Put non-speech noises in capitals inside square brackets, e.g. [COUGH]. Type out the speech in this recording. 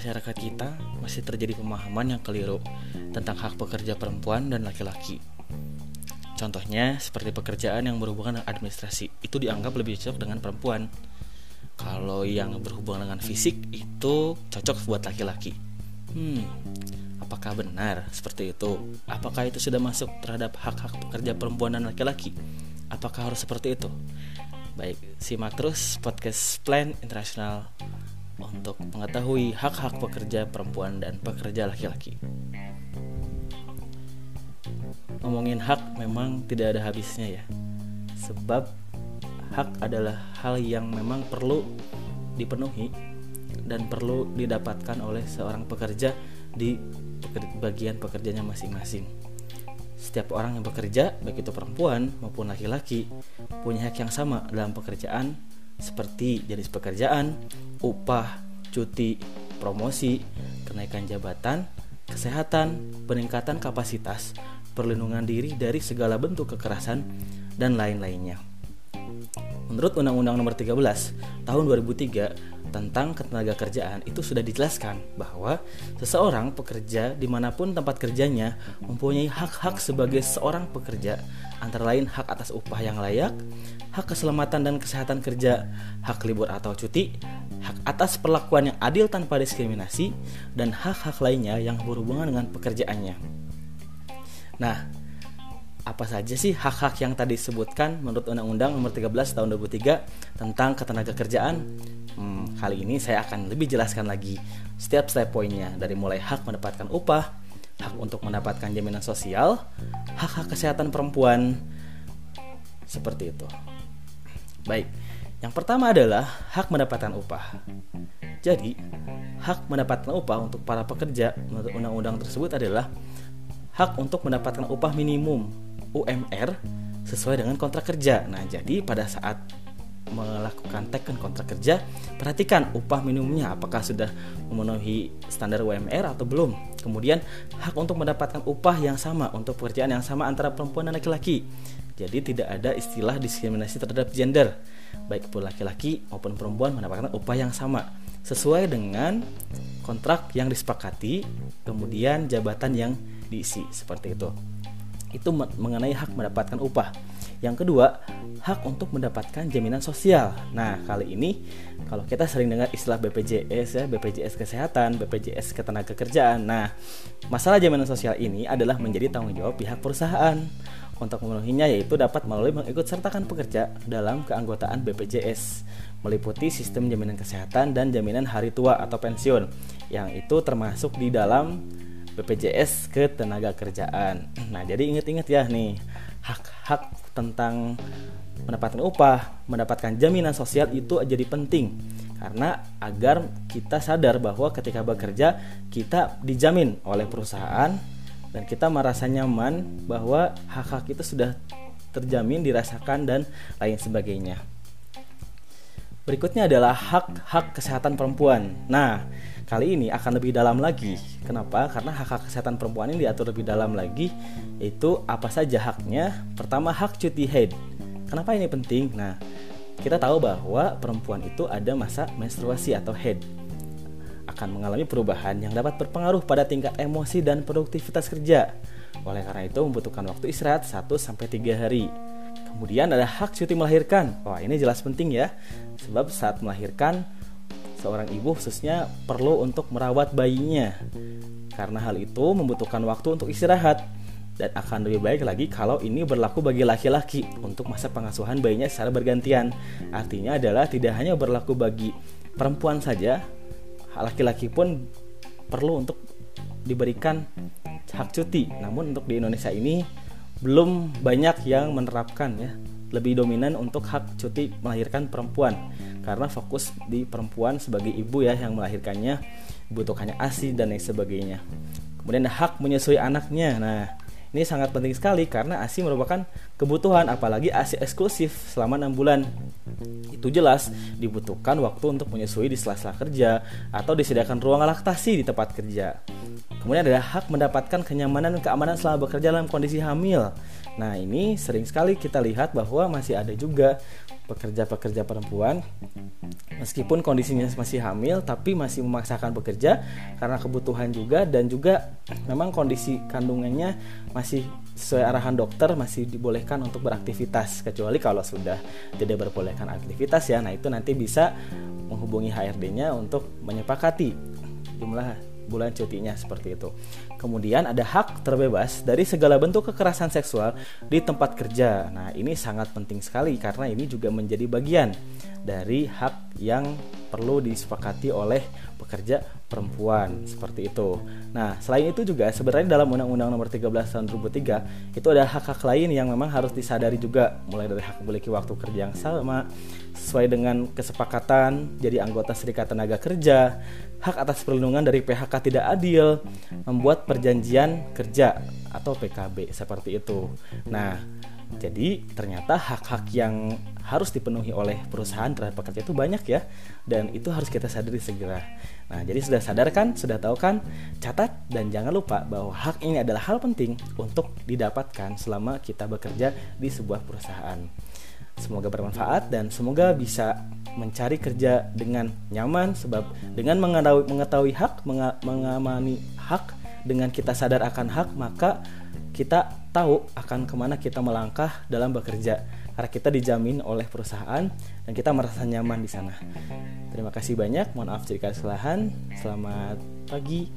masyarakat kita masih terjadi pemahaman yang keliru tentang hak pekerja perempuan dan laki-laki. Contohnya seperti pekerjaan yang berhubungan dengan administrasi itu dianggap lebih cocok dengan perempuan. Kalau yang berhubungan dengan fisik itu cocok buat laki-laki. Hmm, apakah benar seperti itu? Apakah itu sudah masuk terhadap hak-hak pekerja perempuan dan laki-laki? Apakah harus seperti itu? Baik, simak terus podcast Plan Internasional untuk mengetahui hak-hak pekerja perempuan dan pekerja laki-laki. Ngomongin hak memang tidak ada habisnya ya. Sebab hak adalah hal yang memang perlu dipenuhi dan perlu didapatkan oleh seorang pekerja di bagian pekerjanya masing-masing. Setiap orang yang bekerja, baik itu perempuan maupun laki-laki, punya hak yang sama dalam pekerjaan seperti jenis pekerjaan, upah, cuti, promosi, kenaikan jabatan, kesehatan, peningkatan kapasitas, perlindungan diri dari segala bentuk kekerasan, dan lain-lainnya. Menurut Undang-Undang Nomor 13 Tahun 2003 tentang ketenaga kerjaan itu sudah dijelaskan bahwa seseorang pekerja di mana pun tempat kerjanya mempunyai hak-hak sebagai seorang pekerja antara lain hak atas upah yang layak, hak keselamatan dan kesehatan kerja, hak libur atau cuti, hak atas perlakuan yang adil tanpa diskriminasi, dan hak-hak lainnya yang berhubungan dengan pekerjaannya. Nah, apa saja sih hak-hak yang tadi disebutkan menurut Undang-Undang Nomor 13 Tahun 2003 tentang ketenaga kerjaan? Hmm, kali ini saya akan lebih jelaskan lagi setiap step poinnya dari mulai hak mendapatkan upah, hak untuk mendapatkan jaminan sosial, hak-hak kesehatan perempuan, seperti itu. Baik, yang pertama adalah hak mendapatkan upah. Jadi, hak mendapatkan upah untuk para pekerja menurut undang-undang tersebut adalah hak untuk mendapatkan upah minimum UMR sesuai dengan kontrak kerja. Nah, jadi pada saat melakukan teken kontrak kerja, perhatikan upah minimumnya apakah sudah memenuhi standar UMR atau belum. Kemudian hak untuk mendapatkan upah yang sama untuk pekerjaan yang sama antara perempuan dan laki-laki. Jadi tidak ada istilah diskriminasi terhadap gender, baik pun laki-laki maupun perempuan mendapatkan upah yang sama sesuai dengan kontrak yang disepakati, kemudian jabatan yang diisi seperti itu. Itu mengenai hak mendapatkan upah. Yang kedua, hak untuk mendapatkan jaminan sosial. Nah, kali ini kalau kita sering dengar istilah BPJS ya, BPJS kesehatan, BPJS ketenagakerjaan. Nah, masalah jaminan sosial ini adalah menjadi tanggung jawab pihak perusahaan. Untuk memenuhinya yaitu dapat melalui mengikut sertakan pekerja dalam keanggotaan BPJS meliputi sistem jaminan kesehatan dan jaminan hari tua atau pensiun yang itu termasuk di dalam BPJS ketenaga kerjaan. [CLEARS THROAT] Nah, jadi ingat-ingat ya nih, hak-hak tentang mendapatkan upah, mendapatkan jaminan sosial itu jadi penting karena agar kita sadar bahwa ketika bekerja kita dijamin oleh perusahaan dan kita merasa nyaman bahwa hak-hak itu sudah terjamin dirasakan dan lain sebagainya. Berikutnya adalah hak-hak kesehatan perempuan. Nah, kali ini akan lebih dalam lagi. Kenapa? Karena hak-hak kesehatan perempuan ini diatur lebih dalam lagi, yaitu apa saja haknya. Pertama, hak cuti haid. Kenapa ini penting? Nah, kita tahu bahwa perempuan itu ada masa menstruasi atau haid akan mengalami perubahan yang dapat berpengaruh pada tingkat emosi dan produktivitas kerja. Oleh karena itu membutuhkan waktu istirahat 1 sampai 3 hari. Kemudian ada hak cuti melahirkan. Wah, ini jelas penting ya. Sebab saat melahirkan seorang ibu khususnya perlu untuk merawat bayinya. Karena hal itu membutuhkan waktu untuk istirahat dan akan lebih baik lagi kalau ini berlaku bagi laki-laki untuk masa pengasuhan bayinya secara bergantian. Artinya adalah tidak hanya berlaku bagi perempuan saja, laki-laki pun perlu untuk diberikan hak cuti. Namun untuk di Indonesia ini belum banyak yang menerapkan ya. Lebih dominan untuk hak cuti melahirkan perempuan karena fokus di perempuan sebagai ibu ya yang melahirkannya butuhkannya ASI dan lain sebagainya. Kemudian hak menyusui anaknya. Nah, ini sangat penting sekali karena ASI merupakan kebutuhan apalagi ASI eksklusif selama 6 bulan. Itu jelas dibutuhkan waktu untuk menyusui di sela-sela kerja atau disediakan ruang laktasi di tempat kerja. Kemudian ada hak mendapatkan kenyamanan dan keamanan selama bekerja dalam kondisi hamil. Nah, ini sering sekali kita lihat bahwa masih ada juga pekerja-pekerja perempuan meskipun kondisinya masih hamil tapi masih memaksakan bekerja karena kebutuhan juga dan juga memang kondisi kandungannya masih sesuai arahan dokter masih dibolehkan untuk beraktivitas kecuali kalau sudah tidak berbolehkan aktivitas ya nah itu nanti bisa menghubungi HRD-nya untuk menyepakati jumlah bulan cutinya seperti itu. Kemudian ada hak terbebas dari segala bentuk kekerasan seksual di tempat kerja. Nah, ini sangat penting sekali karena ini juga menjadi bagian dari hak yang perlu disepakati oleh pekerja perempuan seperti itu. Nah, selain itu juga sebenarnya dalam Undang-Undang Nomor 13 Tahun 2003 itu ada hak-hak lain yang memang harus disadari juga, mulai dari hak memiliki waktu kerja yang sama sesuai dengan kesepakatan jadi anggota Serikat Tenaga Kerja, hak atas perlindungan dari PHK tidak adil, membuat perjanjian kerja atau PKB seperti itu. Nah, jadi ternyata hak-hak yang harus dipenuhi oleh perusahaan terhadap pekerja itu banyak ya dan itu harus kita sadari segera. Nah, jadi sudah sadar kan, sudah tahu kan? Catat dan jangan lupa bahwa hak ini adalah hal penting untuk didapatkan selama kita bekerja di sebuah perusahaan. Semoga bermanfaat dan semoga bisa mencari kerja dengan nyaman sebab dengan mengetahui, mengetahui hak, mengamani hak, dengan kita sadar akan hak maka kita tahu akan ke mana kita melangkah dalam bekerja karena kita dijamin oleh perusahaan dan kita merasa nyaman di sana. Terima kasih banyak. Mohon maaf jika kesalahan. Selamat pagi.